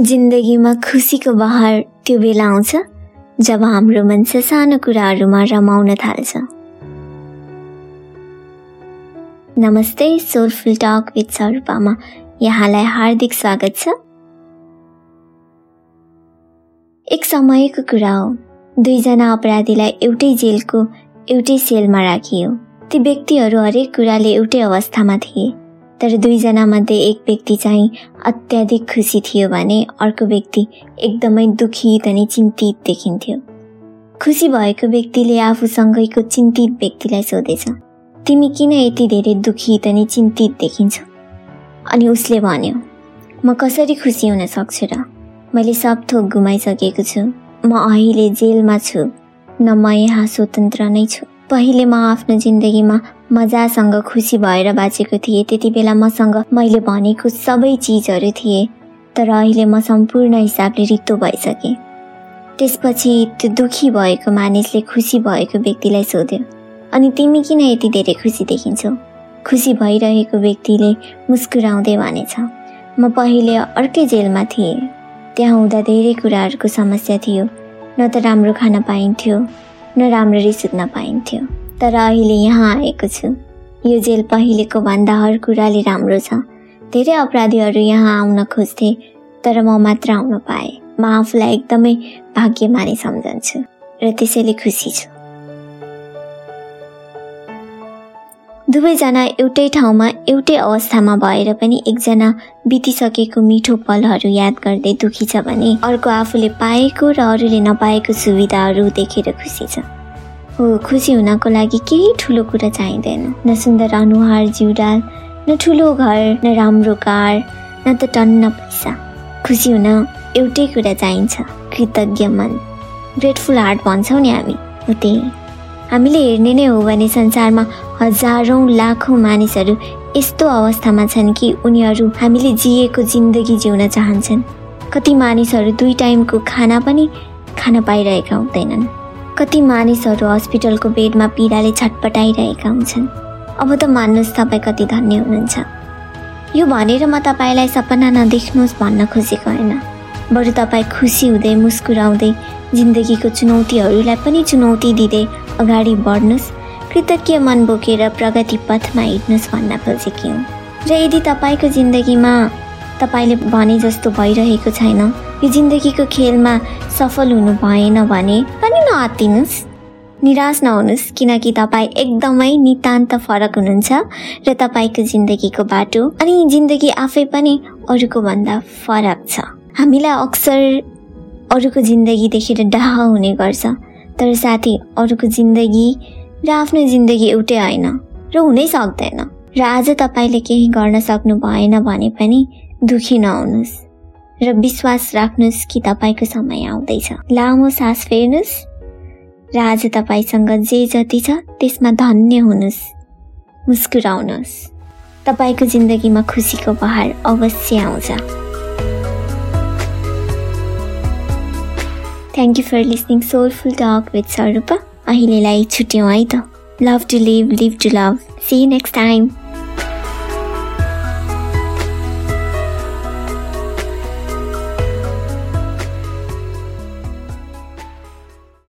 जिन्दगीमा खुसीको बहार त्यो बेला आउँछ जब हाम्रो मन सानो कुराहरूमा रमाउन थाल्छ। नमस्ते सोलफुल टक विथ स्वरूपामा यहाँलाई हार्दिक स्वागत छ। एक समयको कुरा हो। दुईजना अपराधीलाई एउटै जेलको एउटै सेलमा राखियो। ती व्यक्तिहरू हरेक कुराले एउटै अवस्थामा थिए। तर दुईजना मध्ये एक व्यक्ति चाहिँ अत्याधिक खुसी थियो भने अर्को व्यक्ति एकदमै दुखित अनि चिन्तित देखिन्थ्यो। खुसी भएको व्यक्तिले आफूसँगैको चिन्तित व्यक्तिलाई सोधेछ तिमी किन यति धेरै दुखित अनि चिन्तित देखिन्छौ? अनि उसले भन्यो म कसरी खुसी हुन सक्छु र? मैले सब थोक गुमाइसकेको छु। म अहिले जेलमा छु न म यहाँ स्वतन्त्र नै छु। पहिले म आफ्नो जिन्दगीमा मजासँग खुसी भएर बाँचेको थिएँ। त्यति बेला मसँग मैले भनेको सबै चिजहरू थिए तर अहिले म सम्पूर्ण हिसाबले रित्तो भइसकेँ। त्यसपछि त्यो दुखी भएको मानिसले खुसी भएको व्यक्तिलाई सोध्यो अनि तिमी किन यति धेरै खुसी देखिन्छौ? खुसी भइरहेको व्यक्तिले मुस्कुराउँदै भनेछ म पहिले अर्कै जेलमा थिएँ त्यहाँ हुँदा धेरै कुराहरूको समस्या थियो न त राम्रो खान पाइन्थ्यो न राम्ररी सुत्न पाइन्थ्यो। तर अहिले यहाँ आएको छु। यो जेल पहिलेको भन्दा हर कुराले राम्रो छ। धेरै अपराधीहरू यहाँ आउन खोज्थे तर म मात्र आउन पाएँ। म आफूलाई एकदमै भाग्यमानी सम्झन्छु र त्यसैले खुसी छु। दुवैजना एउटै ठाउँमा एउटै अवस्थामा भएर पनि एकजना बितिसकेको मिठो पलहरू याद गर्दै दुखी छ भने अर्को आफूले पाएको र अरूले नपाएको सुविधाहरू देखेर खुसी छ। हो खुसी हुनको लागि केही ठुलो कुरा चाहिँदैन। न सुन्दर अनुहार जिउडाल न ठुलो घर न राम्रो कार न त टन्न पैसा। खुसी हुन एउटै कुरा चाहिन्छ कृतज्ञ मन। ग्रेटफुल हार्ट भन्छौँ नि हामी। हो त्यही हामीले हेर्ने नै हो भने संसारमा हजारौँ लाखौँ मानिसहरू यस्तो अवस्थामा छन् कि उनीहरू हामीले जिएको जिन्दगी जिउन चाहन्छन्। कति मानिसहरू दुई टाइमको खाना पनि खान पाइरहेका हुँदैनन्। कति मानिसहरू हस्पिटलको बेडमा पीडाले छटपटाइरहेका हुन्छन्। अब त मान्नुहोस् तपाईँ कति धन्य हुनुहुन्छ। यो भनेर म तपाईँलाई सपना नदेख्नुहोस् भन्न खोजेको होइन। बरु तपाईँ खुसी हुँदै मुस्कुराउँदै जिन्दगीको चुनौतीहरूलाई पनि चुनौती दिँदै अगाडि बढ्नुहोस्। कृतज्ञ मन बोकेर प्रगति पथमा हिँड्नुहोस् भन्न खोजेकी हुँ। र यदि तपाईँको जिन्दगीमा तपाईँले भने जस्तो भइरहेको छैन यो जिन्दगीको खेलमा सफल हुनु भएन भने पनि नआत्तिनुहोस् निराश नहुनुहोस् किनकि तपाईँ एकदमै नितान्त फरक हुनुहुन्छ र तपाईँको जिन्दगीको बाटो अनि जिन्दगी आफै पनि अरूको भन्दा फरक छ। हामीलाई अक्सर अरूको जिन्दगी देखेर डाह हुने गर्छ तर साथी अरूको जिन्दगी र आफ्नो जिन्दगी एउटै होइन र हुनै सक्दैन र आज तपाईँले केही गर्न सक्नु भएन भने पनि दुखी नहुनुहोस् र विश्वास राख्नुहोस् कि तपाईँको समय आउँदैछ लामो सास फेर्नुहोस् र आज तपाईँसँग जे जति छ त्यसमा धन्य हुनुहोस् मुस्कुराउनुहोस् तपाईँको जिन्दगीमा खुसीको बहार अवश्य आउँछ thank you for listening soulful talk with Swarupa अहिलेलाई छुट्यौँ है त। Love to live live to love see next time